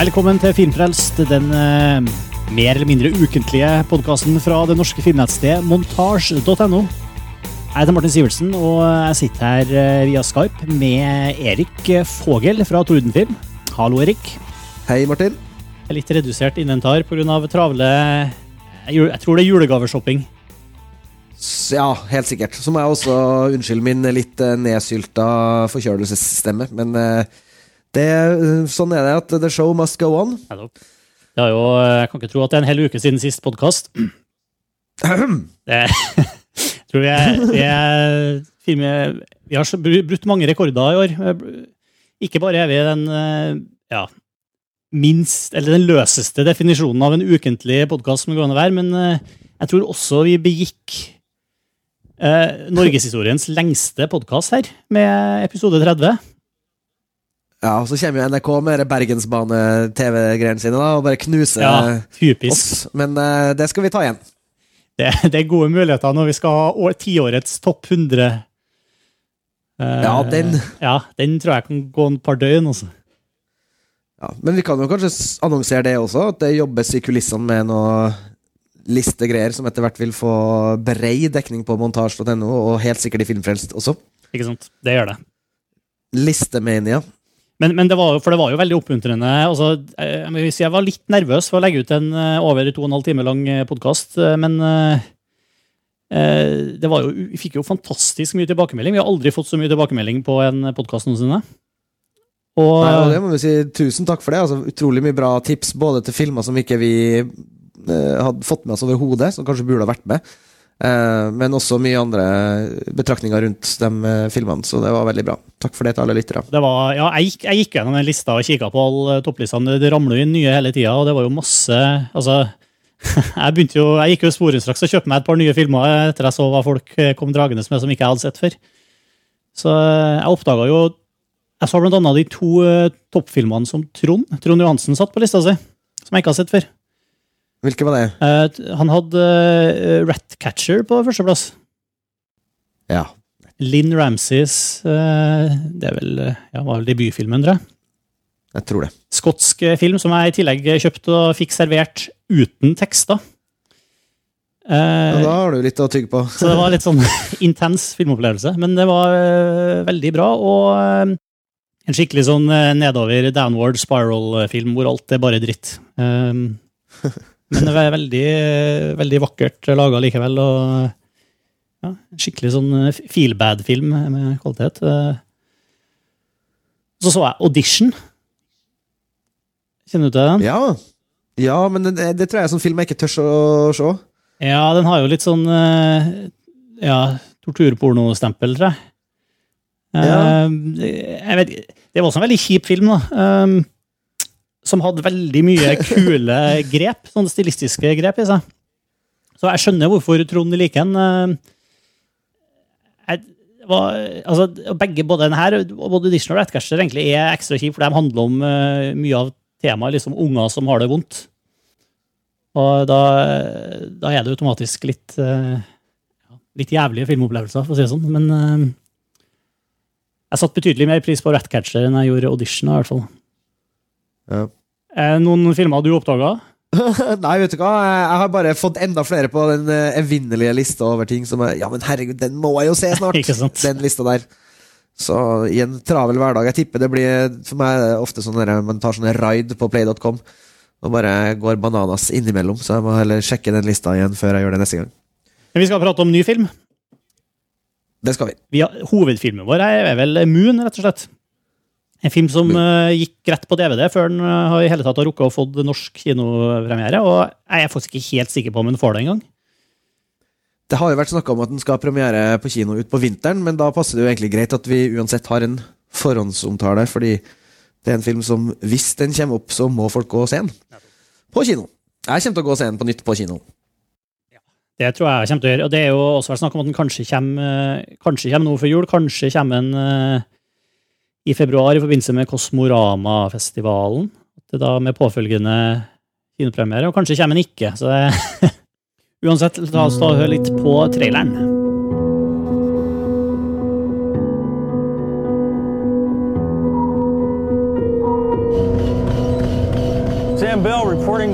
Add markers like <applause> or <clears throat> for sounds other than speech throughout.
Velkommen til Filmfrelst, den eh, mer eller mindre ukentlige podkasten fra det norske filmnettstedet montasj.no. Jeg heter Martin Sivertsen, og jeg sitter her eh, via Skype med Erik Fogel fra Tordenfilm. Hallo, Erik. Hei, Martin. Jeg er litt redusert inventar pga. travle jeg jeg tror det er julegaveshopping. Ja, helt sikkert. Så må jeg også unnskylde min litt eh, nedsylta forkjølelsesstemme. Men eh, det, eh, sånn er det at the show must go on. Det er jo, jeg kan ikke tro at det er en hel uke siden sist podkast. <clears throat> <laughs> tror jeg vi er, vi har brutt mange rekorder i år. Ikke bare er vi den eh, ja, minst, eller den løseste definisjonen av en ukentlig podkast som går an å være, men eh, jeg tror også vi begikk eh, norgeshistoriens lengste podkast her, med episode 30. Ja, og Så kommer jo NRK med Bergensbane-TV-greiene sine da, og bare knuser Ja, typisk. oss. Men uh, det skal vi ta igjen. Det, det er gode muligheter når vi skal ha år- tiårets topp 100. Uh, Ja, den. Ja, den tror jeg kan gå en par døgn. Også. Ja, men vi kan jo kanskje annonsere det også, at det jobbes i kulissene med noe listegreier som etter hvert vil få brei dekning på montasj.no, og helt sikkert i Filmfrelst også. Ikke sant? Det gjør det. Listemania. Men, men det var for det var jo veldig oppmuntrende. Altså, eh, jeg, jeg var litt nervøs for å legge ut en eh, over to og en halv time lang podkast, men eh, eh, det var jo, vi fikk jo fantastisk mye tilbakemelding. Vi har aldri fått så mye tilbakemelding på en podkast noensinne. Og, Nei, og det må vi si tusen takk for det. Altså, utrolig mye bra tips, både til filmer som ikke vi eh, hadde fått med oss overhodet, som kanskje burde ha vært med, eh, men også mye andre betraktninger rundt de eh, filmene, så det var veldig bra. Takk for det til alle lyttere. Ja, jeg, gikk, jeg gikk gjennom den lista og kikka på alle topplistene. Det ramler jo inn nye hele tida, og det var jo masse altså, <laughs> jeg, jo, jeg gikk jo sporenstraks og kjøpte meg et par nye filmer etter jeg så hva folk eh, kom dragende med som ikke jeg hadde sett før. Så eh, jeg oppdaga jo Jeg så annet de to eh, toppfilmene som Trond Trond Johansen satt på lista si, som jeg ikke har sett før. Hvilke var det? Uh, han hadde uh, Ratcatcher på førsteplass. Ja. Lynn Ramsays uh, Det er vel, eh, ja, var vel debutfilmen, tror jeg. Jeg tror det. skotsk eh, film som jeg i tillegg kjøpte og fikk servert uten tekster. Ja, Eh, da har du litt å tygge på. <laughs> så det var litt sånn <laughs> intens filmopplevelse. Men det var eh, veldig bra, og eh, en skikkelig sånn eh, nedover, downward spiral-film hvor alt er bare dritt. Eh, <laughs> men det var veldig, veldig vakkert laga likevel, og ja, skikkelig sånn eh, feel bad-film med kvalitet. Eh, Så så jeg Audition. Kjenner du til den? Ja. ja, men det, det tror jeg er sånn film jeg ikke tør å se. Ja, den har jo litt sånn eh, ja, torturpornostempel, tror jeg. Ja. Jeg vet, det var også en veldig kjip film, da. Som hadde veldig mye <laughs> kule grep, sånne stilistiske grep i seg. Så jeg skjønner hvorfor Trond liker den. eh, altså, begge, både den her og både Audition og Ratcatcher egentlig er ekstra kjip, for de handler om uh, mye av temaet liksom unger som har det vondt. Og da, da er det automatisk litt uh, litt jævlige filmopplevelser, for å si det sånn. Men uh, jeg satte betydelig mer pris på Ratcatcher enn jeg gjorde Audition. i hvert fall. Ja. Det noen filmer du oppdaga? <laughs> Nei, vet du hva, jeg har bare fått enda flere på den eh, evinnelige lista over ting som er Ja, men herregud, den må jeg jo se snart! <laughs> Den lista der. Så i en travel hverdag Jeg tipper det blir For meg ofte sånn der man tar sånne raid på play.com og bare går bananas innimellom, så jeg må heller sjekke den lista igjen før jeg gjør det neste gang. Men vi skal prate om ny film. Det skal vi. Vi har, hovedfilmen vår er vel Moon, rett og slett. En film som uh, gikk rett på DVD før den uh, har i hele tatt har rukket å få norsk kinopremiere. Og jeg er faktisk ikke helt sikker på om den får det engang. Det har jo vært snakka om at den skal ha premiere på kino utpå vinteren, men da passer det jo egentlig greit at vi uansett har en forhåndsomtale, fordi det er en film som, hvis den kommer opp, så må folk gå og se den. På kino. Jeg kommer til å gå og se den på nytt på kino. Det tror jeg kommer til å gjøre. Og det er jo også vært snakk om at den kanskje kommer, eh, kanskje kommer noe før jul. Kanskje kommer den i februar i forbindelse med Kosmorama-festivalen. Da med påfølgende kinopremiere. Og kanskje kommer den ikke. Så det, <laughs> uansett, la oss da høre litt på traileren.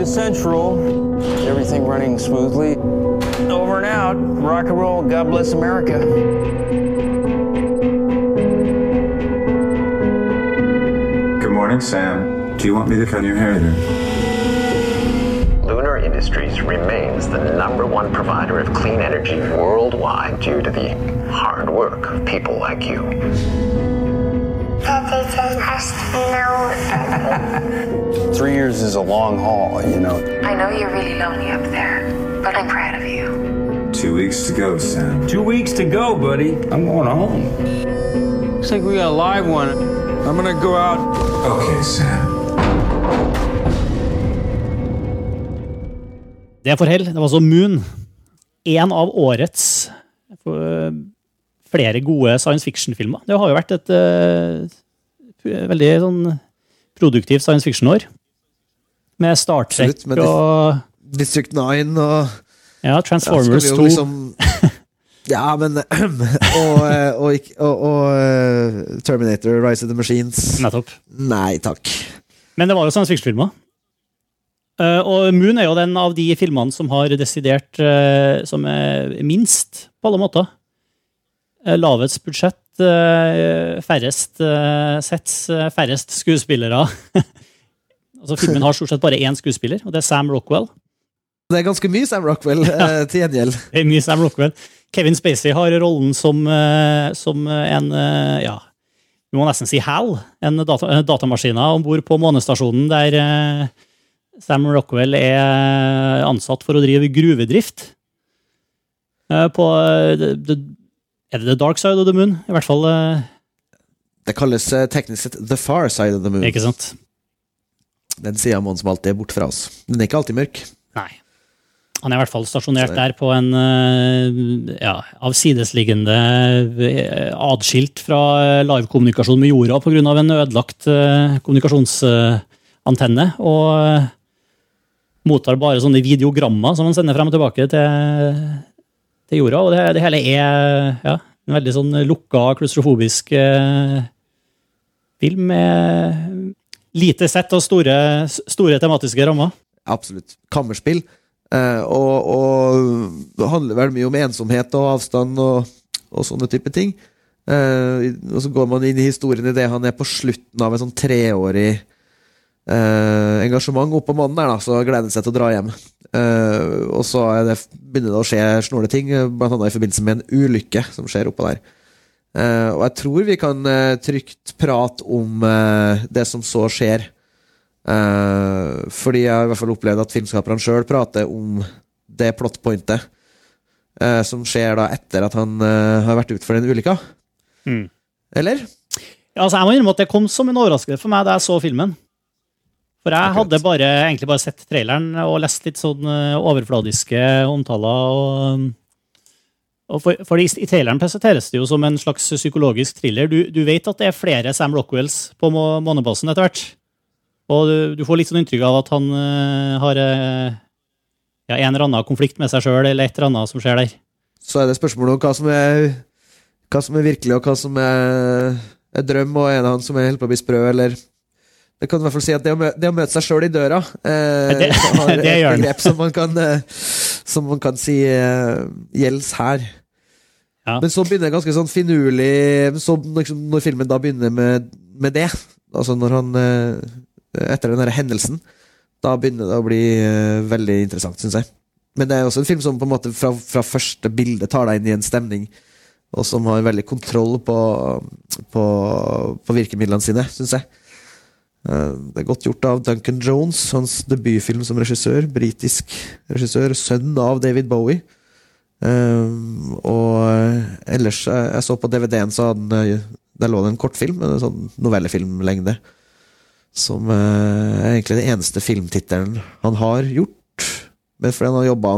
to Central. Everything running smoothly. Over and out. Rock and roll. God bless America. Morning, Sam. Do you want me to cut your hair there? Lunar Industries remains the number one provider of clean energy worldwide due to the hard work of people like you. That they can ask. Three years is a long haul, you know. I know you're really lonely up there, but I'm proud of you. Two weeks to go, Sam. Two weeks to go, buddy. I'm going home. Looks like we got a live one. I'm gonna go out. Okay, Sam. Det er for hell. Det var så Moon. En av årets eh, flere gode science fiction-filmer. Det har jo vært et uh, veldig sånn produktivt science fiction-år. Med Star Trek Absolutt, med og District 9 og ja, ja, Transformers skal <laughs> 2. Ja, men <clears throat> Og, eh, og, og, og eh, Terminator, Rise of the Machines Nettopp. Nei takk. Men det var jo science fiction-filmer. Eh, og Moon er jo den av de filmene som har desidert som er minst, på alle måter. Lavets lavest budsjett, færrest sets, færrest skuespillere. <laughs> altså Filmen har stort sett bare én skuespiller, og det er Sam Rockwell. Det er ganske mye Sam Rockwell ja. <laughs> til gjengjeld. Det er mye Sam Rockwell. Kevin Spacey har rollen som, eh, som en eh, ja, vi må nesten si HAL, en data, en datamaskiner om bord på månestasjonen, der eh, Sam Rockwell er ansatt for å drive gruvedrift. Eh, på eh, Er det The Dark Side of the Moon? I hvert fall. eh, Det kalles eh, teknisk sett The Far Side of the Moon. Ikke sant? Den sida av månen som alltid er borte fra oss. Den er ikke alltid mørk. Nei. Han er i hvert fall stasjonert der på en eh, ja, avsidesliggende eh, Adskilt fra eh, livekommunikasjon med jorda pga. en ødelagt kommunikasjonsantenne. Og mottar bare sånne videogrammer som han sender frem og tilbake til, til jorda. Og det, det hele er ja, en veldig sånn lukka, klaustrofobisk film med lite sett og store, store tematiske rammer. Absolutt. Kammerspill. Eh, og, og det handler vel mye om ensomhet og avstand og, og sånne type ting. Eh, og så går man inn i historien i det han er på slutten av en sånn treårig eh, engasjement oppå mannen der, da, så gleder han seg til å dra hjem. Eh, og så det, begynner det å skje snåle ting, blant annet i forbindelse med en ulykke som skjer oppå der. Eh, og jeg tror vi kan eh, trygt prate om det som så skjer. Eh, fordi jeg har i hvert fall opplevd at filmskaperne sjøl prater om det plotpointet uh, som skjer da etter at han uh, har vært ute for den ulykka. Mm. Eller? Ja, altså jeg må innrømme at det kom som en overraskelse for meg da jeg så filmen. For jeg Akkurat. hadde bare, egentlig bare sett traileren og lest litt sånn overfladiske omtaler. og, og for, for i, I traileren presenteres det jo som en slags psykologisk thriller. Du, du vet at det er flere Sam Rockwells på må- månebasen etter hvert. Og du, du får litt sånn inntrykk av at han uh, har uh, ja, en eller annen konflikt med seg sjøl, eller et eller annet som skjer der. Så er det spørsmålet om hva som er Hva som er virkelig, og hva som er, er drøm, og er det han som er helt på å bli sprø, eller Det kan i hvert fall si at det å, mø det å møte seg sjøl i døra eh, Det- <laughs> har <laughs> det et grep begrep som man kan, eh, som man kan si eh, gjelds her. Ja. Men så begynner det ganske sånn finurlig så liksom, Når filmen da begynner med, med det, altså når han eh, Etter den hendelsen, da begynner det å bli eh, veldig interessant, syns jeg. Men det er også en film som på en måte fra, fra første bilde tar deg inn i en stemning, og som har veldig kontroll på, på, på virkemidlene sine, syns jeg. Eh, Det er godt gjort av Duncan Jones, hans debutfilm som regissør. Britisk regissør, sønn av David Bowie. Um, og eh, ellers, eh, jeg så på DVD-en, så hadde eh, der lå det en kortfilm, en sånn novellefilmlengde, som eh, er egentlig den eneste filmtittelen han har gjort. Men fordi han har jobba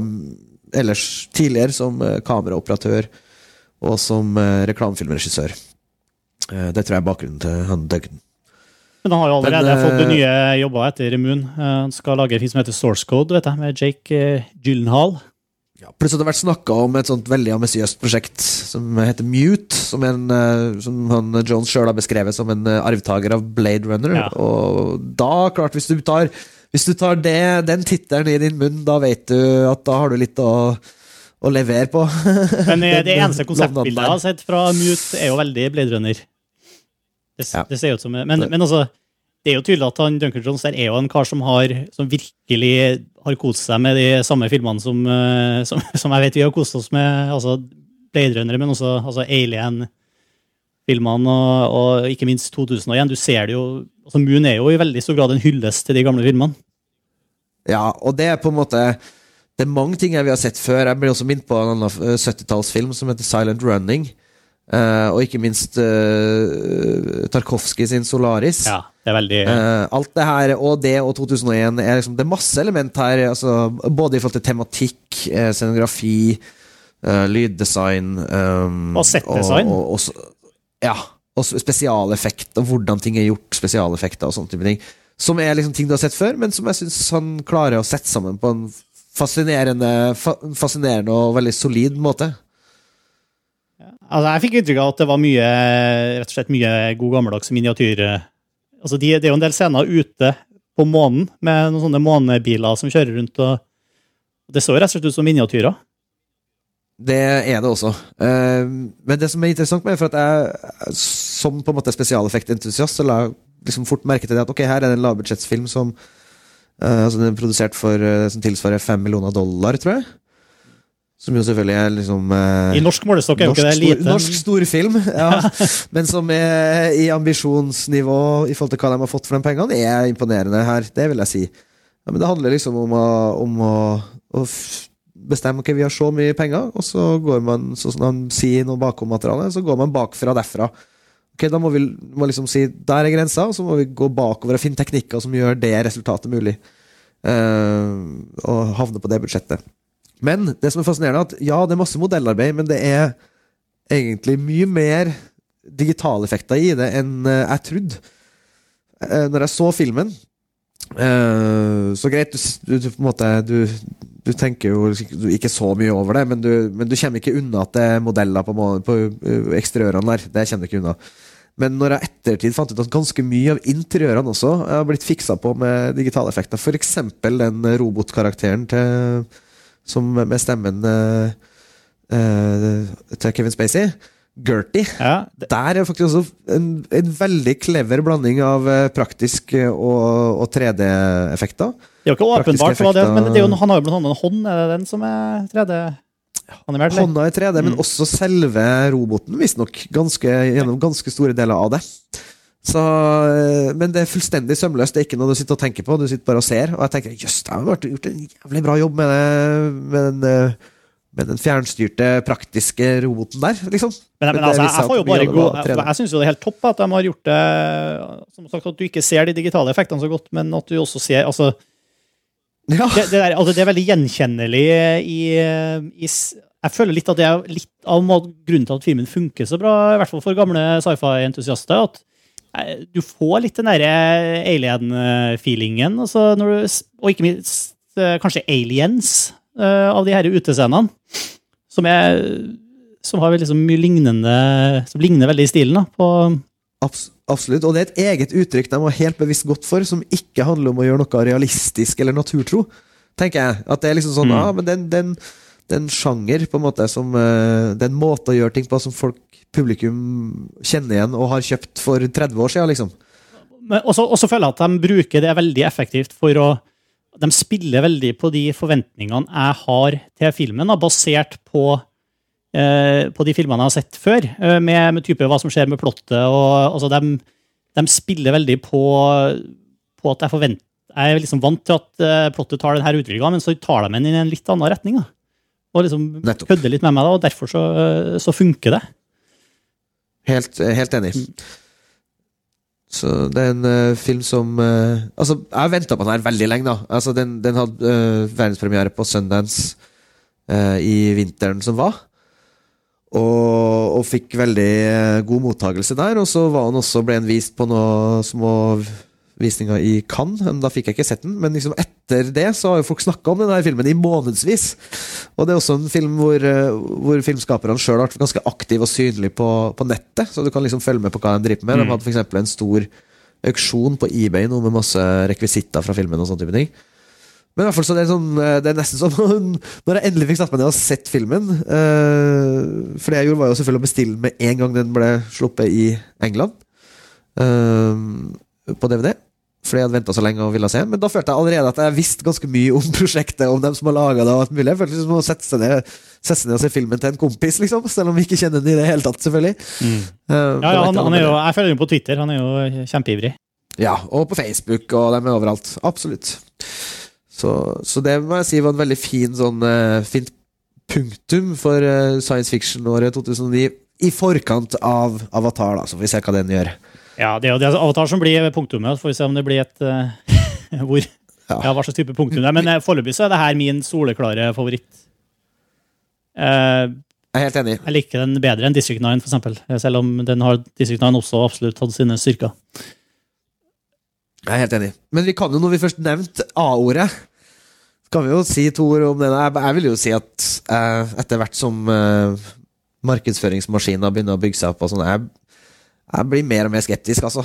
ellers tidligere som eh, kameraoperatør og som eh, reklamefilmregissør. Det tror jeg er bakgrunnen til han Duggan. Men han har jo allerede Men, fått nye jobber etter Moon. Han skal lage en film som heter Source Code, vet jeg, med Jake Gyllenhaal. Ja, pluss at det har vært snakka om et sånt veldig ambisiøst prosjekt som heter Mute. Som, en, eh, som han Jones sjøl har beskrevet som en eh, arvtaker av Blade Runner. Ja. Og da, klart, hvis du tar hvis du tar det, den tittelen i din munn, da vet du at da har du litt å, å levere på. <laughs> Men eh, det eneste konseptbildet jeg har sett fra Mute, er jo veldig Blade Runner. Det, Ja. det ser ut som Men, men altså, det er jo tydelig at han, Duncan Jones der er jo en kar som har Som virkelig har kost seg med de samme filmene som, eh, som, <laughs> som jeg vet vi har kost oss med. altså Blade Runner, men også altså Alien-filmene og, og ikke minst 2001. Du ser det jo altså Moon er jo i veldig stor grad en hyllest til de gamle filmene. Ja, og det er på en måte Det er mange ting vi har sett før. Jeg blir også minnet på en annen eh, 70-tallsfilm som heter Silent Running. Eh, og ikke minst uh, Tarkovskij sin Solaris. Ja, det er veldig Uh, alt det her, og det og 2001, er liksom, det er masse element her. Altså, både i forhold til tematikk, uh, scenografi, lyddesign um, Og settdesign. Og, og, og, ja. Og s- spesialeffekt, og hvordan ting er gjort. Spesialeffekter og sånne type ting. Som er liksom ting du har sett før, men som jeg syns han klarer å sette sammen på en fascinerende, fa fascinerende og veldig solid måte. Altså, jeg fikk inntrykk av at det var mye rett og slett mye god gammeldags miniatyr. Altså, de, det er jo en del scener ute på månen med noen sånne månebiler som kjører rundt. og Det så rett og slett ut som miniatyrer. Det er det også. Eh, men det som er interessant med for at jeg som på en måte spesialeffektentusiast, så la jeg liksom fort merke til det at ok, her er det en lavbudsjettsfilm som eh, altså den er produsert for eh, som tilsvarer fem millioner dollar, tror jeg. Som jo selvfølgelig er liksom eh, I norsk målestokk er jo ikke det lite. norsk storfilm, <laughs> ja. men som er i ambisjonsnivå i forhold til hva de har fått for de pengene, er imponerende her. Det vil jeg si. Ja, men det handler liksom om å, om å, å bestemme ok, vi har så mye penger, og så går man, sånn som han sier noe bakom materialet, så går man bakfra derfra. Ok, Da må vi må liksom si der er grensa, og så må vi gå bakover og finne teknikker som gjør det resultatet mulig. Eh, og havne på det budsjettet. Men det som er fascinerende, er at ja, det er masse modellarbeid, men det er egentlig mye mer digitaleffekter i det enn eh, jeg trodde. Eh, når jeg så filmen eh, Så greit, du, du, måte du, du tenker jo ikke- så mye over det, men du, men kommer ikke unna at det er modeller på, på eksteriørene der. Det kommer du ikke unna. Men når jeg ettertid fant ut at ganske mye av interiørene også har blitt fiksa på med digitale effekter, f.eks. den robotkarakteren til, som med stemmen uh, uh, til Kevin Spacey, Gertie, Ja, det, der er faktisk også en, en veldig clever blanding av eh, praktisk og, og 3D-effekter. det er jo ikke åpenbart det men det er jo, han har jo blant annet en hånd. Er det den som er 3D-animert? eller? Hånda i 3D, men Mm. også selve roboten, visstnok. Ganske, gjennom ganske store deler av det. Så, eh, men det er fullstendig sømløst. Det er ikke noe du sitter og tenker på, du sitter bare og ser. Og jeg tenker jøss, da har gjort en jævlig bra jobb med, det, med, den, eh, med den fjernstyrte, praktiske roboten der, liksom. Men, men Men altså, jeg, får jo bare gå, jeg, jeg syns jo det er helt topp at de har gjort det Som sagt, at du ikke ser de digitale effektene så godt, men at du også ser altså, Ja. det, det, der, altså, det er veldig gjenkjennelig i, i Jeg føler litt at det er litt av grunnen til at filmen funker så bra, i hvert fall for gamle sci-fi-entusiaster. at du får litt den derre alien-feelingen, altså og ikke minst eh, kanskje aliens eh, av de her utescenene, som er som har liksom mye lignende Som ligner veldig i stilen da, på Abs absolutt. Og det er et eget uttrykk de har helt bevisst gått for, som ikke handler om å gjøre noe realistisk eller naturtro. Tenker jeg. At det er liksom sånn Mm. ah, men den, den, den sjanger, på en måte, som den Det er måte å gjøre ting på som folk, publikum, kjenner igjen og har kjøpt for 30 år siden, liksom. Og også føler jeg at de bruker det veldig effektivt for å De spiller veldig på de forventningene jeg har til filmen, da, basert på, eh, på de filmene jeg har sett før, eh, med, med type hva som skjer med plottet. og altså, de, de spiller veldig på, på at jeg forventer Jeg er liksom vant til at eh, plottet tar denne utviklinga, men så tar de den i en litt annen retning. da. Og liksom kødder litt med meg, da, og derfor så, så funker det. Helt, eh, helt enig. Så det er en uh, film som uh, Altså, jeg har venta på den her veldig lenge, da. Altså, den, den hadde uh, verdenspremiere på Sundance i vinteren som var. Og, og fikk veldig god mottagelse der. Og så var han også, ble han vist på noen små visninger i Cannes. Da fikk jeg ikke sett den. Men liksom etter det så har jo folk snakka om denne filmen i månedsvis. Og det er også en film hvor, eh, hvor filmskaperne sjøl har vært ganske aktive og synlige på, på nettet. Så du kan liksom følge med på hva de driver med. De Mm. hadde f.eks. en stor auksjon på eBay nå med masse rekvisitter fra filmen. og sånne type ting Men i hvert fall så det er, sånn, eh, det er nesten som <laughs> når jeg endelig fikk satt meg ned og sett filmen eh, For det jeg gjorde, var jo selvfølgelig å bestille den med en gang den ble sluppet i England. eh, på DVD. Fordi jeg hadde venta så lenge og ville se. Men da følte jeg allerede at jeg visste ganske mye om <laughs> prosjektet, om dem som har laga det. og alt mulig Jeg følte liksom å sette seg ned Sette seg ned og se filmen til en kompis, liksom. Selv om vi ikke kjenner den i det hele tatt, selvfølgelig. Eh, Ja, ja, det han, han er jo, jeg følger ham på Twitter. Han er jo kjempeivrig. Ja, og på Facebook, og de er overalt. Absolutt. Så, så det må jeg si var en veldig fin sånn uh, fint punktum for uh, science fiction-året 2009. I forkant av Avatar, da, så får vi se hva den gjør. Ja, det er jo det Avatar som blir punktummet. Får vi se om det blir et uh, <laughs> hvor, Ja. ja. hva slags type punktum det er. Men eh, foreløpig så er det her min soleklare favoritt. Uh, Jeg er helt enig. jeg liker den bedre enn District 9, for eksempel. Eh, Selv om den har District 9 også absolutt hatt sine styrker. Jeg er helt enig. Men vi kan jo, når vi først nevnte A-ordet, kan vi jo si to ord om det. Jeg, vil jo si at eh, etter hvert som uh, markedsføringsmaskiner begynner å bygge seg opp, og sånn, jeg, jeg blir mer og mer skeptisk, altså.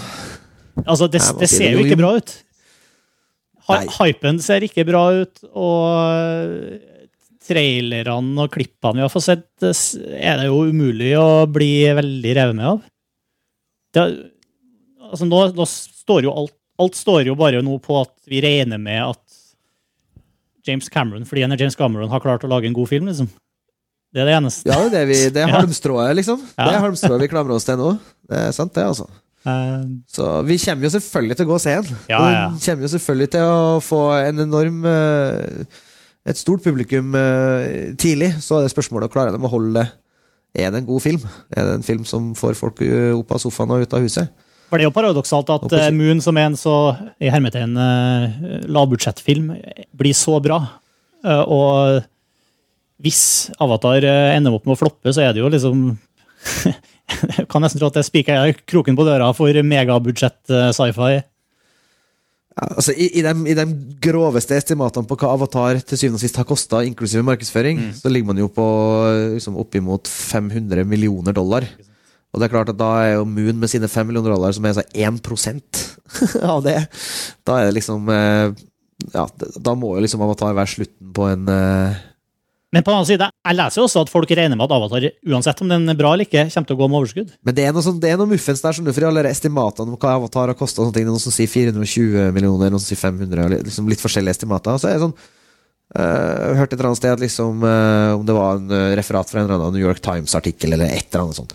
Altså, det, det ser jo ikke bra ut. Hypen ser ikke bra ut, og trailerne og klippene vi har fått sett, er det jo umulig å bli veldig revet med av. Det, altså nå, nå står jo alt Alt står jo bare nå på at vi regner med at James Cameron, fordi han er James Cameron, har klart å lage en god film, liksom. Det er det eneste. Ja, det er, vi, det er <laughs> halmstrået, liksom. Det er halmstrået vi klamrer oss til nå. Det er sant, det, altså. Uh, Så vi kommer jo selvfølgelig til å gå og se den. Ja, ja. vi kommer jo selvfølgelig til å få en enorm eh, Et stort publikum eh, tidlig. Så er det spørsmålet å klare dem å holde. Er det en god film? Er det en film som får folk opp av sofaen og ut av huset? For det er jo paradoksalt at Moon, som er en så i hermetegn uh, lavbudsjettfilm, blir så bra. Og hvis Avatar eh, ender opp med å floppe, så er det jo liksom <laughs> Jeg kan nesten tro at det spiker kroken på døra for megabudsjett eh, sci-fi. Ja, altså, i, i, de, I de groveste estimatene på hva Avatar til syvende og sist har kosta, inklusive markedsføring, så ligger man jo på liksom, oppimot 500 millioner dollar. Og det er klart at da er jo Moon med sine 5 millioner dollar, som er altså 1 <laughs> av det, da er det liksom eh, Ja, da må jo liksom Avatar være slutten på en eh, Men på den annen side, jeg leser jo også at folk regner med at Avatar, uansett om den er bra eller ikke, kommer til å gå med overskudd. Men det er noe, sånn, det er noe muffens der, skjønner for alle estimatene om hva Avatar har kosta. Det er noen som sier 420 millioner, noen som sier 500, liksom litt forskjellige estimater. Så er det sånn eh, Jeg hørte et eller annet sted at liksom eh, Om det var en eh, referat fra en eller annen New York Times-artikkel, eller et eller annet sånt.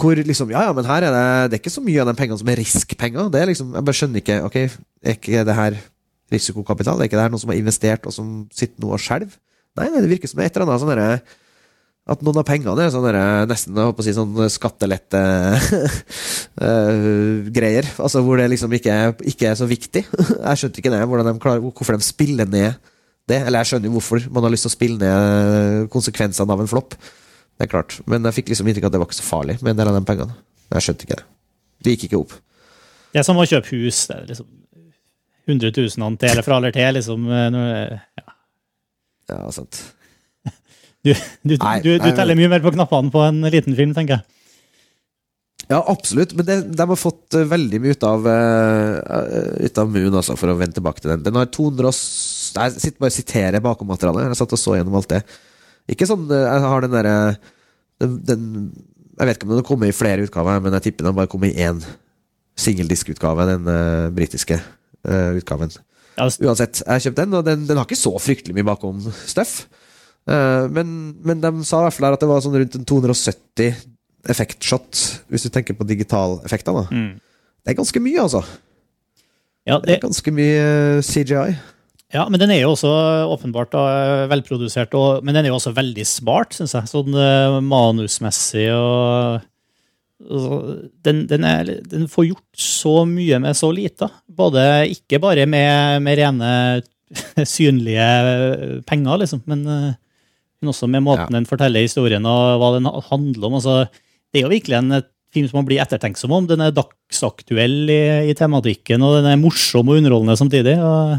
Hvor liksom Ja, ja, men her er det Det er ikke så mye av de pengene som er risk-penger. Det er liksom Jeg bare skjønner ikke Ok, er ikke det her risikokapital? Er ikke det her noen som har investert, og som sitter nå og skjelver? Nei, det virker som et eller annet sånn derre at noen av pengene er sånn nesten jeg å si, sånn skattelette <laughs> eh. Altså hvor det liksom ikke ikke er så viktig. <laughs> Jeg skjønte ikke det, de klarer, hvorfor de spiller ned det. Eller jeg skjønner jo hvorfor man har lyst til å spille ned konsekvensene av en flopp. Det er klart. Men jeg fikk liksom inntrykk av at det var ikke så farlig med en del av de pengene. Jeg skjønte ikke det. Det gikk ikke opp. Det er som å kjøpe hus. Det er liksom 100 000 til eller fra eller til, liksom. eh, Ja. Ja, sant. Du, du, Nei, du, du nei, teller mye mer på knappene på en liten film, tenker jeg. Ja, absolutt. Men det, de har fått eh, veldig mye ut av, uh, ut av Moon, altså, for å vende tilbake til den. Den har 200 og Jeg sitter bare og siterer bakom materialet. Jeg satt og så gjennom alt det. Ikke sånn eh, Jeg har den derre Jeg vet ikke om den har kommet i flere utgaver, men jeg tipper den bare kommet i én singeldiskutgave, den uh, britiske uh, utgaven. S- Uansett, jeg har kjøpt den, og den, den har ikke så fryktelig mye bakom stuff. Eh, men, men de sa i hvert fall at det var sånn rundt en 270 effektshot, hvis du tenker på digitaleffekter. Mm. Det er ganske mye, altså. ja, Det det, er ganske mye eh, CGI. ja, men den er jo også åpenbart da, velprodusert, og, men den er jo også veldig smart, syns jeg. Sånn uh, manusmessig og den, den, er, den får gjort så mye med så lite. Både, ikke bare med, med rene <laughs> synlige penger, liksom, men, eh, men også med måten Ja. den forteller historien og hva den handler om. Altså, det er jo virkelig en film som man blir ettertenksom om. Den er dagsaktuell i, i tematikken, og den er morsom og underholdende samtidig. Og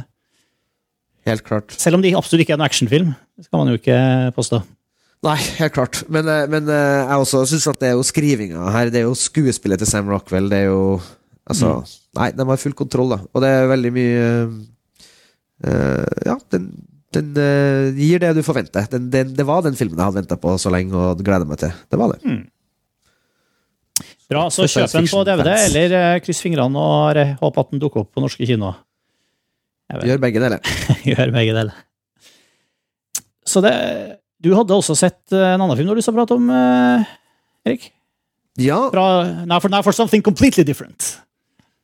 Helt klart. selv om det absolutt ikke er en actionfilm, skal man jo ikke påstå. Nei, helt klart. Men, eh, men eh, jeg også syns at det er jo skrivinga her. Det er jo skuespillet til Sam Rockwell. Det er jo Altså, nei, de har full kontroll, da. Og det er veldig mye uh, Ja, den, den uh, gir det du forventer. Den, den, det var den filmen jeg hadde venta på så lenge og gleder meg til. Det var det. Bra, så kjøp den på DVD, eller kryss fingrene og håp at den dukker opp på norske kinoer. Gjør begge deler. <laughs> Gjør begge deler. Så det Du hadde også sett eh, en annen film du har lyst til å prate om, eh, Erik? Ja, Fra Now for, now for something completely different.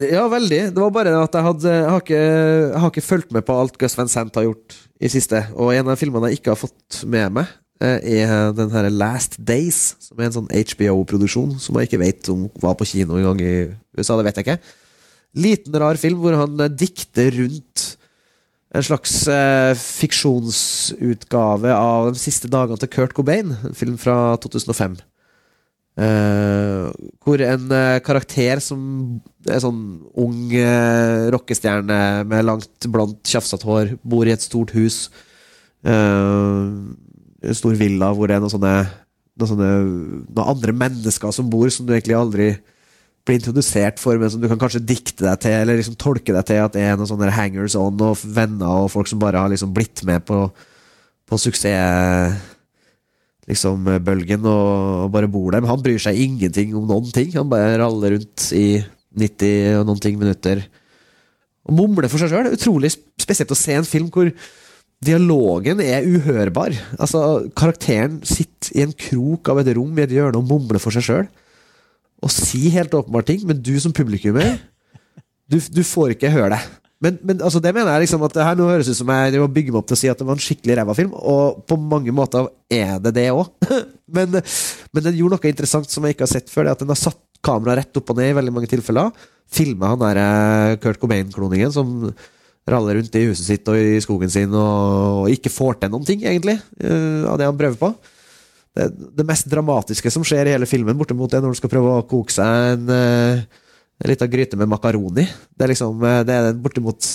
ja, veldig. Det var bare at jeg hadde Jeg har ikke, jeg har ikke fulgt med på alt Gus Van Sant har gjort i siste. Og en av filmene jeg ikke har fått med meg, eh, er den her Last Days, som er en sånn HBO-produksjon som jeg ikke vet om var på kino en gang i USA. Det vet jeg ikke. Liten, rar film hvor han dikter rundt en slags eh, fiksjonsutgave av de siste dagene til Kurt Cobain, en film fra 2005. Eh, hvor en eh, karakter som er sånn ung eh, rockestjerne med langt, blondt, tjafsete hår, bor i et stort hus. Eh, en stor villa hvor det er noen sånne, noen sånne Noen andre mennesker som bor, som du egentlig aldri blir introdusert for, men som du kan kanskje dikte deg til, eller liksom tolke deg til at det er noen sånne hangers on og venner og folk som bare har liksom blitt med på, på suksess liksom og bare bor der. Men han bryr seg ingenting om noen ting. Han bare raller rundt i 90 og noen ting minutter og mumler for seg sjøl. Utrolig spesielt å se en film hvor dialogen er uhørbar. Altså, karakteren sitter i en krok av et rom i et hjørne og mumler for seg sjøl. Og si helt åpenbare ting, men du som publikummer, du, du får ikke høre det. Men, men altså, det mener jeg liksom at det her nå høres ut som jeg bygger meg opp til å si at det var en skikkelig ræva film, og på mange måter er det det òg. <laughs> men, men den gjorde noe interessant som jeg ikke har sett før, det at den har satt kameraet rett opp og ned i veldig mange tilfeller. Filma han der eh, Kurt Cobain-kloningen som raller rundt i huset sitt og i skogen sin og, og ikke får til noen ting, egentlig, uh, av det han prøver på. Det, det mest dramatiske som skjer i hele filmen, bortimot det når du skal prøve å koke seg en, eh, en lita gryte med makaroni. Det er liksom eh, Det er bortimot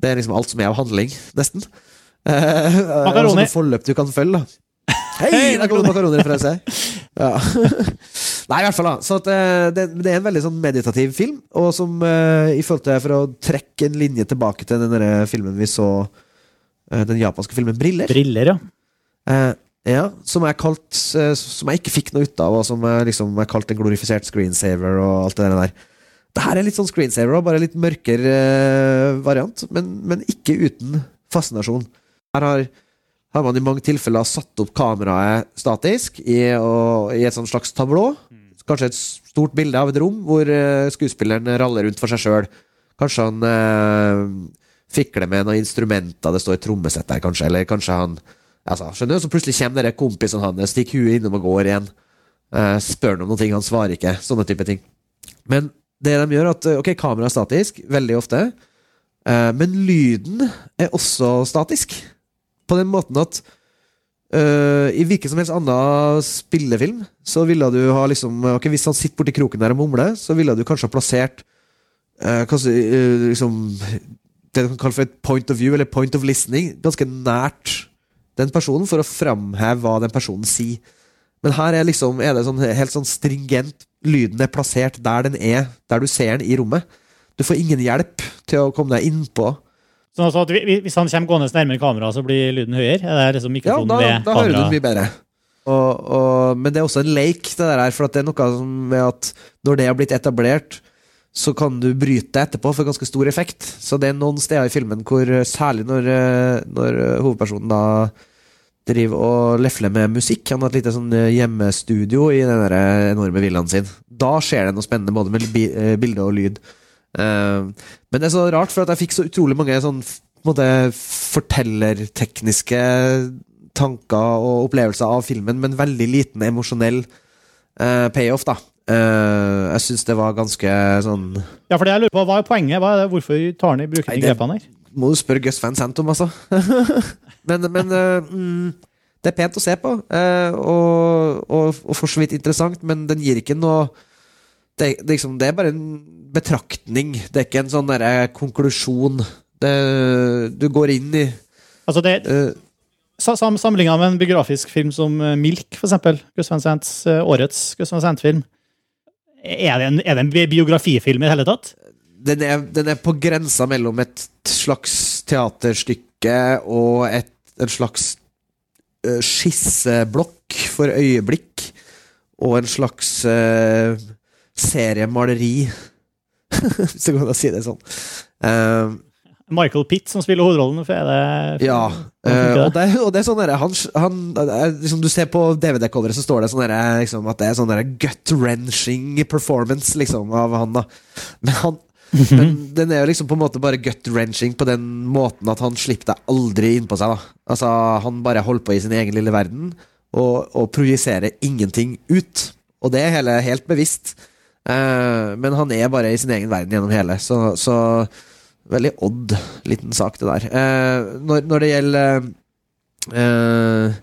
Det er liksom alt som er av handling, nesten. Eh, Makaroni. sånne forløp du kan følge, da. Hei, der kom det makaronireferanse! Ja. <laughs> Nei, i hvert fall, da. Så at, det, det er en veldig sånn meditativ film, og som i forhold til For å trekke en linje tilbake til den filmen vi så, den japanske filmen 'Briller'. Briller, ja. Ja, som jeg kalt eh, Som jeg ikke fikk noe ut av, og som jeg liksom jeg kalte en glorifisert screensaver og alt det der. Det her er litt sånn screensaver, og bare litt mørkere eh, variant, men, men ikke uten fascinasjon. Her har, har man i mange tilfeller satt opp kameraet statisk i, og, i et sånn slags tablå. Kanskje et stort bilde av et rom hvor eh, skuespilleren raller rundt for seg sjøl. Kanskje han eh, fikler med noen instrumenter, det står et trommesett der, kanskje, eller kanskje han Altså, skjønner du? Så plutselig kommer dere kompisen hans, stikker huet innom og går igjen. Eh, spør han om noen ting, han svarer ikke. Sånne type ting. Men det de gjør, at eh, Ok, kameraet er statisk, veldig ofte. eh, men lyden er også statisk. På den måten at eh, i hvilken som helst annen spillefilm, så ville du ha liksom Ok, Hvis han sitter borti kroken der og mumler, så ville du kanskje ha plassert eh, kanskje, eh, liksom det du kan kalle for et point of view, eller point of listening, ganske nært den personen for å framheve hva den personen sier. Men her er, liksom, er det sånn, helt sånn stringent. Lyden er plassert der den er, der du ser den i rommet. Du får ingen hjelp til å komme deg innpå. Sånn altså at Hvis han kommer gående nærmere kameraet, så blir lyden høyere? Er det liksom Ja, da, da hører du den mye bedre. Og, og, men det er også en leik, det der her, for at det er noe med at når det har blitt etablert, så kan du bryte etterpå for ganske stor effekt. Så det er noen steder i filmen hvor, eh, særlig når, eh, når eh, hovedpersonen da driver og lefler med musikk Han har et lite sånn hjemmestudio i den der enorme villaen sin. Da skjer det noe spennende, både med bilde og lyd. Men det er så rart, for at jeg fikk så utrolig mange sånn måte fortellertekniske tanker og opplevelser av filmen, men veldig liten emosjonell payoff, da. Eh, jeg syns det var ganske sånn Ja, for det jeg lurer på, Hva er poenget? Hva er det, hvorfor tar han i bruker de grepene her? Må du spørre Gus Van Sant om, altså. <laughs> men men uh, mm, det er pent å se på, uh, og, og, og for så vidt interessant, men den gir ikke noe det, det, liksom, det er bare en betraktning, det er ikke en sånn derre konklusjon. Det, du går inn i Altså det, sa- sam, Sammenligna med en biografisk film som Milk, eksempel, Gus Van Sants, årets Gus Van Sant-film, Er det, en, er det en biografifilm i det hele tatt? Den er, den er på grensa mellom et slags teaterstykke og et, en slags uh, skisseblokk for øyeblikk. Og en slags uh, seriemaleri, <laughs> hvis det går an å si det sånn. Eh, Michael Pitt som spiller hovedrollen? For er det, Ja, eh, det? og, det, og det er sånn derre han, han, er liksom, Du ser på DVD-coveret, så står det sånn der, liksom, at det er sånn gut-wrenching performance liksom, av han. da Men han <laughs> men den er jo liksom på en måte bare gut-wrenching på den måten at han slipper deg aldri innpå seg. da Altså Han bare holder på i sin egen lille verden og, og projiserer ingenting ut. Og det er hele, helt bevisst. Uh, men han er bare i sin egen verden gjennom hele. Så, så veldig odd liten sak, det der. Eh, når, når det gjelder eh,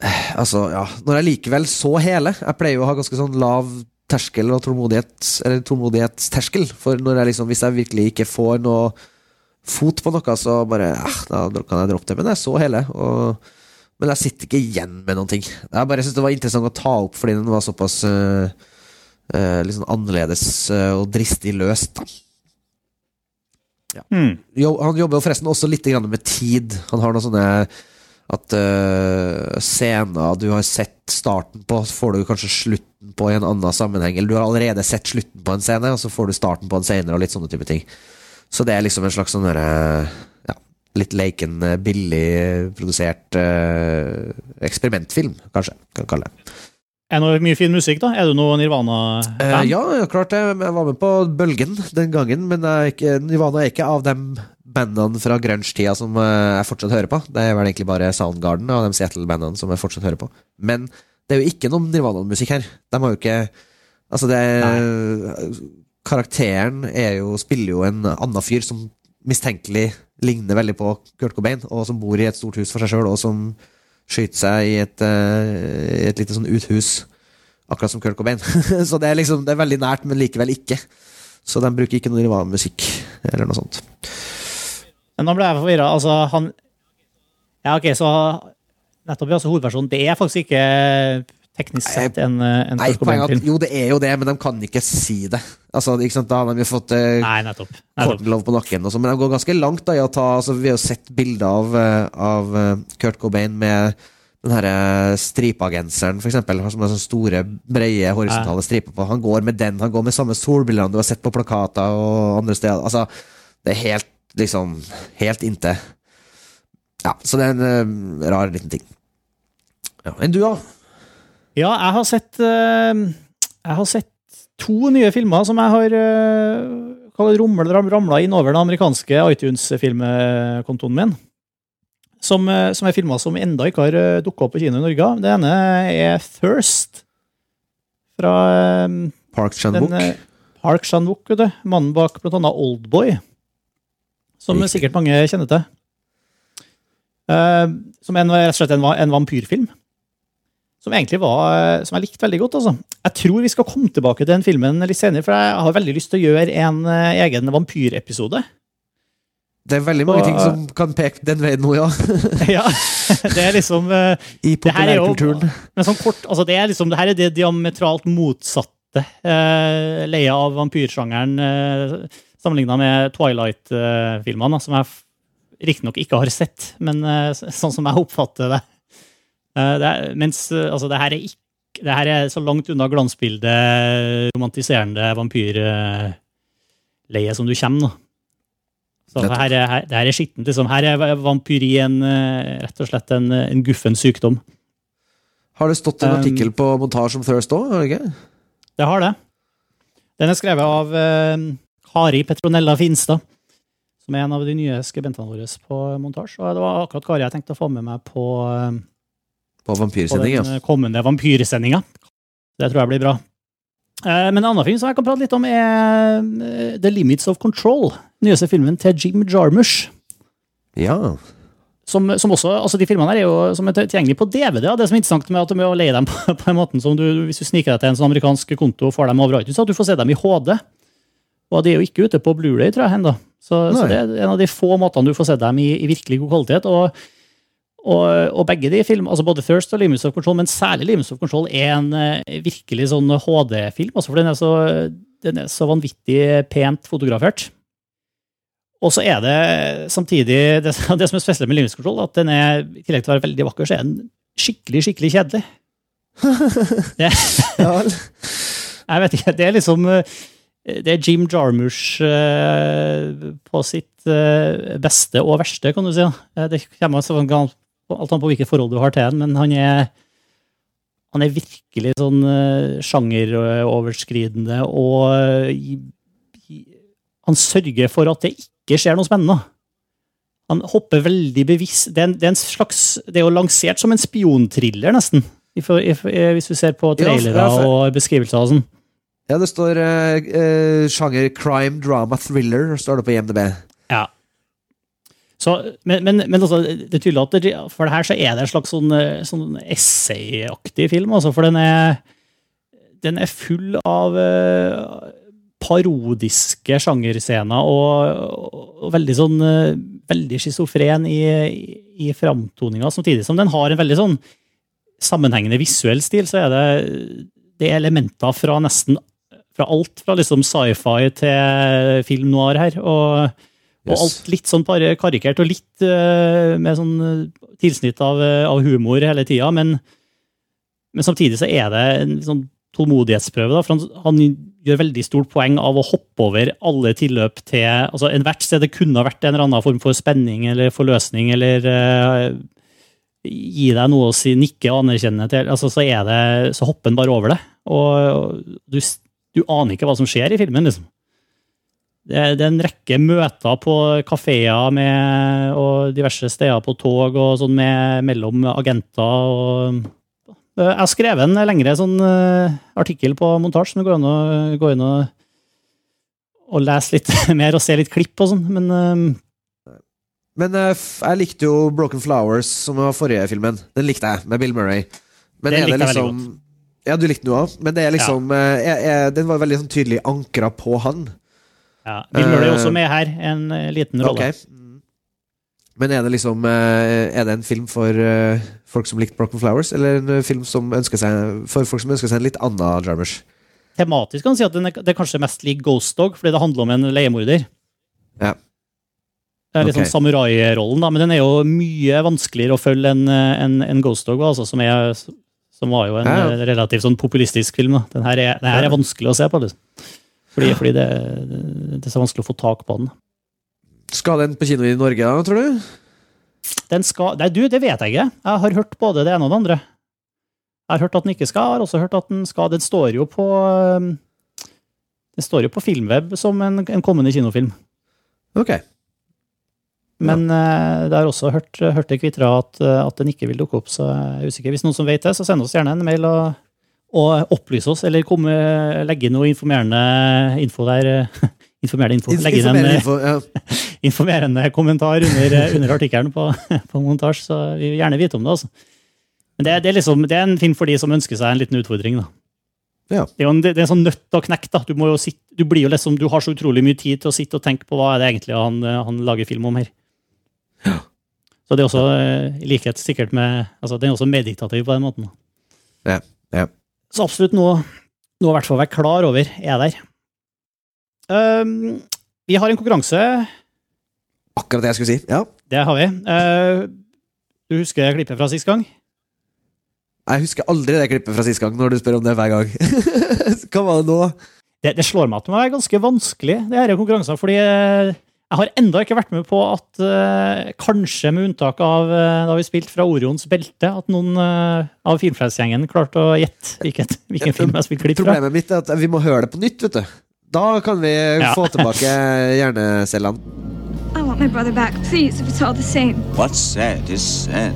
eh, Altså, ja Når jeg likevel så hele Jeg pleier jo å ha ganske sånn lav terskel og tålmodighet Eller tålmodighetsterskel. For når jeg liksom, hvis jeg virkelig ikke får noe fot på noe, så bare eh, Da kan jeg droppe det. Men jeg så hele. Og, men jeg sitter ikke igjen med noen ting. Jeg bare synes det var interessant å ta opp fordi den var såpass eh, litt sånn annerledes og dristig løst. da Hmm. jo, han jobber jo forresten også litt grann med tid. Han har noen sånne at uh, scener du har sett starten på, så får du kanskje slutten på i en annen sammenheng. Eller du har allerede sett slutten på en scene, og så får du starten på en senere, og litt sånne type ting. Så det er liksom en slags sånn derre ja, litt leiken, øh, billig produsert uh, eksperimentfilm, kanskje. Kan kalle det. Er det noe mye fin musikk, da? Er du noe Eh, Nirvana-fan? ja, ja, klart det. Jeg var med på bølgen den gangen, men er Nirvana er ikke av de bandene fra grunge-tida som eh, jeg fortsatt hører på. Det er vel egentlig bare Soundgarden og de Seattle-bandene som jeg fortsatt hører på. Men det er jo ikke noe Nirvana-musikk her. De har jo ikke Altså, det Karakteren er jo, spiller jo en annen fyr som mistenkelig ligner veldig på Kurt Cobain, og som bor i et stort hus for seg sjøl, og som skyter seg i et, uh, et lite sånn uthus. Akkurat som Kurt Cobain. <laughs> så det er liksom Det er veldig nært, men likevel ikke. Så de bruker ikke noe Nirvana-musikk eller noe sånt. Nå ble jeg forvirra. Altså, han Ja, ok, så nettopp, ja, så hovedpersonen Det er faktisk ikke teknisk sett en, en Nei, poenget at. Jo, det er jo det, men de kan ikke si det. Altså, ikke sant, Da har de jo fått uh, Nei, nettopp. På nakken, og så, men de går ganske langt da i å ta altså, Vi har jo sett bilder av, eh, av eh, Kurt Cobain med den her eh, stripagenseren, for eksempel. Som har sånne store, breie, horisontale striper på. Han går med den, han går med samme solbrillene du har sett på plakater og andre steder. Altså, det er helt, liksom, helt inntil. Ja, så det er en uh, rar liten ting. Ja, Enn du, da? Ja, jeg har sett eh, Jeg har sett to nye filmer som jeg har uh, ramla inn over den amerikanske iTunes-filmkontoen min. Som, eh, som er filmer som enda ikke har dukka opp på kino i Norge. Det ene er Thirst. Fra eh, Park Chan-wook? eh, Park Chan-wook, vet du. Mannen bak annet Oldboy. Som sikkert mange kjenner til. Eh, som en, rett og slett en, en vampyrfilm. Som egentlig var Som jeg likte veldig godt. altså. Jeg tror vi skal komme tilbake til den filmen litt senere, for jeg har veldig lyst til å gjøre en eh, egen vampyrepisode. Det er veldig mange Og- ting som kan peke den veien nå, ja. <laughs> ja, det er liksom eh, I populærkulturen. Men sånn kort, altså det er liksom, det her er det diametralt motsatte eh, leia av vampyrsjangeren eh, sammenligna med Twilight-filmene, som jeg riktignok ikke har sett, men eh, sånn som jeg oppfatter det. Eh, det er, mens eh, altså, det her er ikke det her er så langt unna glansbildet, romantiserende vampyrleie som du kommer. nå. Så det her, er, her, det her er skittent. Liksom. Her er vampyri en, eh, rett og slett en, en guffen sykdom. Har det stått en Um, artikkel på montasje om Thirst òg? Det? Det har det. Den er skrevet av uh, Kari Petronella Finstad, som er en av de nye skribentene våre på montasje. Og det var akkurat Kari jeg tenkte å få med meg på, eh, På på vampyrsending, ja. den eh, kommende vampyrsendinga. Det tror jeg blir bra. Eh, Men en annen film som jeg kan prate litt om, er eh, The Limits of Control. Nyeste filmen til Jim Jarmusch. Ja. Som, som også, altså De filmene her er jo som er tilgjengelige på DVD. Ja. Det som er interessant med at du må leie dem <laughs> på, på en måte som du, hvis du sniker deg til en sånn amerikansk konto og får dem over iTunes, at du får se dem i HD. Og de er jo ikke ute på Blu-ray, tror jeg, Enda. Så, så det er en av de få måtene du får se dem i, i virkelig god kvalitet. Og, Og, og begge de filmene, altså både Thirst og Limits of Control, men særlig Limits of Control, er en eh, virkelig sånn HD-film. Altså for den er, så, den er så vanvittig pent fotografert. Og så er det samtidig Det, <laughs> det som er spesielt med Limits of Control, at den er, i tillegg til å være veldig vakker, så er den skikkelig, skikkelig kjedelig. <laughs> Det, Ja, <laughs> jeg vet ikke, det er liksom eh, Det er Jim Jarmusch eh, på sitt eh, beste og verste, kan du si. Det kommer an alt an på hvilket forhold du har til den, men han er han er virkelig sånn uh, sjangeroverskridende, og eh, i- i- han sørger for at det ikke skjer noe spennende. Han hopper veldig bevisst Det er, en, det er en slags Det er jo lansert som en spionthriller, nesten. Eh, hvis du ser på Ja, trailere og beskrivelser og sånn. ja, det står uh, uh, sjanger crime, drama, thriller, står det på IMDb. Så, men, men, men altså, det er tydelig at det, for det her så er det en slags sånn, eh, sånn essayaktig film. Altså, for den er, den er full av eh, parodiske sjangerscener og, og veldig sånn eh, veldig schizofren i, i, i framtoninga, samtidig som den har en veldig sånn sammenhengende visuell stil, så er det, det er elementer fra nesten fra alt fra liksom sci-fi til film noir her. og og Yes. alt litt sånn karikert og litt uh, med sånn eh, tilsnitt av, eh, av humor hele tida, men, men samtidig så er det en sånn tålmodighetsprøve. Da, for han, han gjør veldig stort poeng av å hoppe over alle tilløp til altså Ethvert sted det kunne ha vært en eller annen form for spenning eller forløsning, eller uh, gi deg noe å si, nikke og anerkjenne til, altså, så, er det, så hopper han bare over det. Og, og du, du aner ikke hva som skjer i filmen, liksom. Det er, en rekke møter på kafeer og diverse steder på tog og sånn med, mellom agenter. Og, jeg har skrevet en lengre sånn, eh, artikkel på montasje som det går an å gå inn og, og lese litt <laughs> mer og se litt klipp og sånn, men eh, Men eh, jeg likte jo Broken Flowers, som var forrige filmen. Den likte jeg, med Bill Murray. Men Den likte jeg veldig godt. Ja, du likte den òg, men det er liksom eh, jeg, jeg, Den var veldig sånn tydelig ankra på han. Ja, Bill Murray er også med her, en eh, liten rolle. Ok. Mm. Men er det liksom eh, Er det en film for eh, folk som likte Broken Flowers, eller en film som ønsker seg for folk som ønsker seg en litt annen Jarmusch? Tematisk kan man si at den er, det er kanskje mest lik Ghost Dog, fordi det handler om en leiemorder. Ja. Det er litt okay. sånn samurai-rollen, da, men den er jo mye vanskeligere å følge enn en, en Ghost Dog, altså, som, er, som var jo en Ja, ja. relativt sånn populistisk film. Den her er, den her er vanskelig å se på, liksom. Fordi, fordi det, det er så vanskelig å få tak på den. Skal den på kino i Norge, da, tror du? Den skal Nei, du, det vet jeg ikke. Jeg har hørt både det ene og det andre. Jeg har hørt at den ikke skal, jeg har også hørt at den skal. Den står jo på um, Den står jo på Filmweb som en, en kommende kinofilm. Ok. Men eh, det har også hørt, hørt det kvitra at, at den ikke vil dukke opp, så jeg er usikker. Hvis noen som vet det, så send oss gjerne en mail og, og opplyse oss, eller komme, legge noe informerende info der. <laughs> Informerende info. Legge inn en <laughs> info, ja. informerende kommentar under, under artikkelen på, <laughs> på montasje, så vi vil gjerne vite om det. altså. Men det, det, er liksom, det er en film for de som ønsker seg en liten utfordring. da. Ja. Det er jo en, det er en sånn nøtt å knekke. da. Du, må jo sitte, du, blir jo liksom, du har så utrolig mye tid til å sitte og tenke på hva er det egentlig han, han lager film om her. Ja. Så det er også, eh, i likhet sikkert med altså Den er også meditativ på den måten. da. Ja, ja. Så absolutt noe, noe i hvert fall være klar over er der. Um, vi har en konkurranse Akkurat det jeg skulle si. Ja. Det har vi. Uh, du husker klippet fra sist gang? Jeg husker aldri det klippet fra sist gang, når du spør om det hver gang. <laughs> Hva var det nå? Det, det slår meg at det være ganske vanskelig, det her er konkurranser, fordi eh, jeg har enda ikke vært med på at eh, kanskje med unntak av eh, da vi spilte fra Orions belte, at noen eh, av Filmfrelsgjengen klarte å gjette hvilket, hvilken <laughs> film jeg spilte klipp fra. Problemet mitt er at vi må høre det på nytt, vet du. Da kan vi Ja. få tilbake <laughs> hjernecellene. I want my brother back, please, if it's all the same. What's said is said.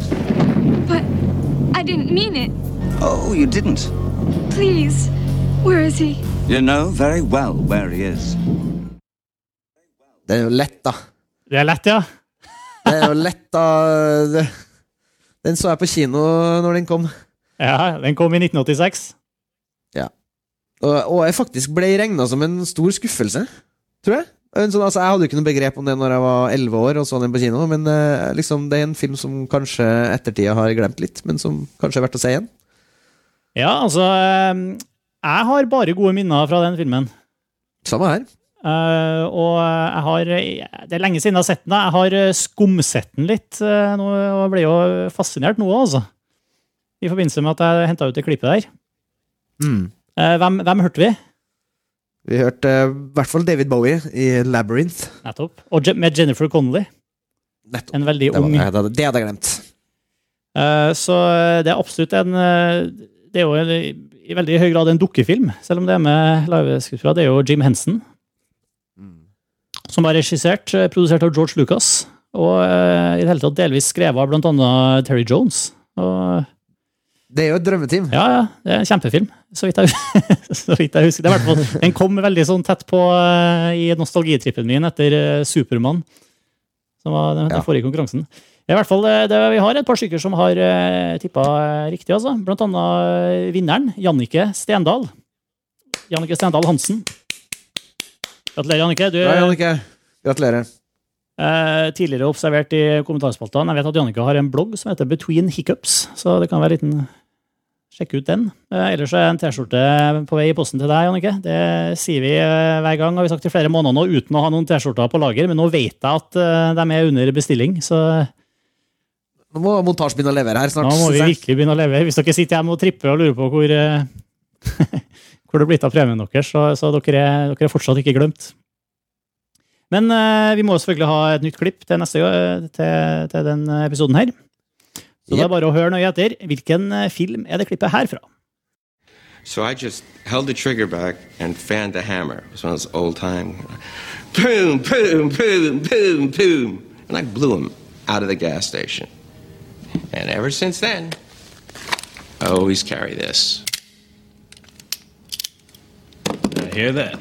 But I didn't mean it. Oh, you didn't. Please. Where is he? You know very well where he is. Det er jo lett, da. Det er lett, ja. <laughs> Det er jo lett, da. Det- Den så jeg på kino når den kom. ja. Den kom i 1986. Og, og jeg faktisk ble regna som en stor skuffelse, tror jeg. En Sånn, altså, jeg hadde jo ikke noe begrep om det når jeg var 11 år og så den på kino, men uh, liksom, det er en film som kanskje ettertida har glemt litt, men som kanskje er verdt å se igjen. Ja, altså eh, Jeg har bare gode minner fra den filmen. Samme her. Eh, og jeg har Det er lenge siden jeg har sett den. Jeg har eh, skumsett den litt Uh, nå, og ble jo fascinert nå, altså. I forbindelse med at jeg henta ut det klippet der. Mm. Uh, hvem, hvem hørte vi? Vi hørte i hvert fall David Bowie i Labyrinth. Nettopp. Og med Jennifer Connolly. Nettopp. En veldig ung det, hadde- jeg glemt. Så det er absolutt en Det er jo en, i veldig høy grad en dukkefilm, selv om det er med liveskuespillere. Det er jo Jim Henson som er regissert, eh, produsert av George Lucas, og uh, i det hele tatt delvis skrevet av annet Terry Jones. Og, Det er jo et drømmeteam. ja, ja, det er en kjempefilm, så vidt jeg, <laughs> så vidt jeg husker. Er fall, den kom veldig sånn tett på uh, i nostalgitrippen min etter Supermann, som var den, Ja. forrige konkurransen. I hvert fall, det, Vi har et par stykker som har uh, tippa riktig. altså. Blant annet vinneren, Jannike Stendal. Jannike Stendal Hansen. Gratulerer, Jannicke. Du er Jannicke. Gratulerer. eh, tidligere observert i kommentarspaltene. Jeg vet at Jannicke har en blogg som heter Between Hiccups, så det kan være en liten Sjekk ut den. Eh, ellers er en T-skjorte på vei i posten til deg, Jannicke. Det sier vi eh, hver gang, har vi sagt i flere måneder nå, uten å ha noen T-skjorter på lager. Men nå vet jeg at eh, de er under bestilling, så Nå må montasjen begynne å levere her snart. nå må vi synes jeg. virkelig begynne å leve. Hvis dere sitter hjemme og tripper og lurer på hvor, eh, <laughs> hvor det er blitt av premien deres, så, så dere, er, dere er fortsatt ikke glemt. Men eh, vi må selvfølgelig ha et nytt klipp til, neste, gang- til, til den episoden her. Så det er bare å høre nøye etter. Hvilken eh, film er det klippet her fra? So I just held the trigger back and fanned the hammer. It was one of those old time. Boom, boom, boom, boom, boom. And I blew him out of the gas station. And ever since then, I always carry this. Hear that.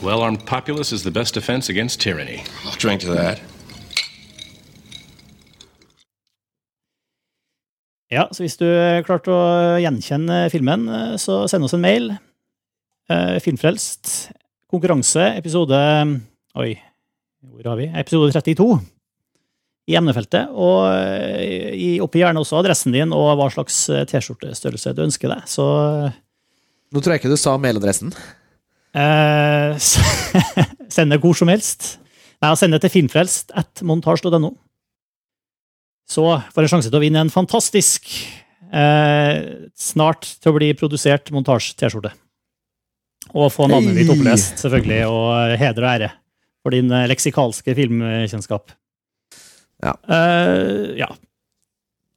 A well armed populace is the best defense against tyranny. I'll drink to that. Ja, så hvis du klarte å gjenkjenne filmen, eh, så send oss en mail. Eh, Filmfrelst. Konkurranse, episode Oi, hvor har vi? Episode 32. I emnefeltet. Og eh, i- oppgi gjerne også adressen din og hva slags eh, T-skjortestørrelse du ønsker deg. Så Nå tror jeg ikke du sa mailadressen. eh, <laughs> send det hvor som helst. Nei, send det til filmfrelst at montasj.no. Så får en sjanse til å vinne en fantastisk, eh, snart til å bli produsert montasj-T-skjorte. Og få navnet ditt opplest, selvfølgelig, og heder og ære for din eh, leksikalske filmkjennskap. Ja. Eh, ja.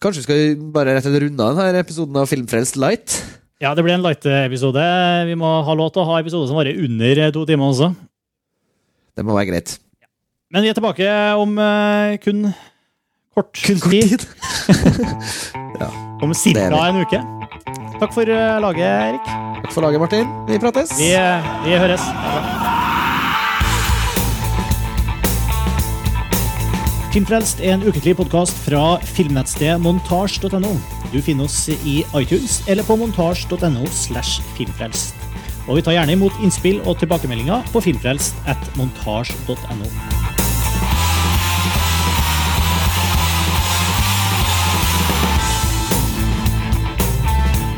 Kanskje vi skal bare rett en runde av denne episoden av Filmfrelst Light? Ja, det blir en light-episode. Vi må ha lov til å ha episoder som varer under to timer også. Det må være greit. Men vi er tilbake om uh, kun kort Kun kort tid. <laughs> Om Det er ca. en uke. Takk for uh, laget, Erik. Takk for laget, Martin. Vi prates. Vi, eh, vi høres. Filmfrelst er en ukentlig podkast fra filmnettstedet montasj.no. Du finner oss i iTunes eller på montasj.no. Og vi tar gjerne imot innspill og tilbakemeldinger på filmfrelst at montasj.no.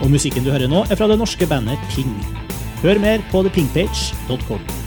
Og musikken du hører nå, er fra det norske bandet Ping. Hør mer på thepingpage.com.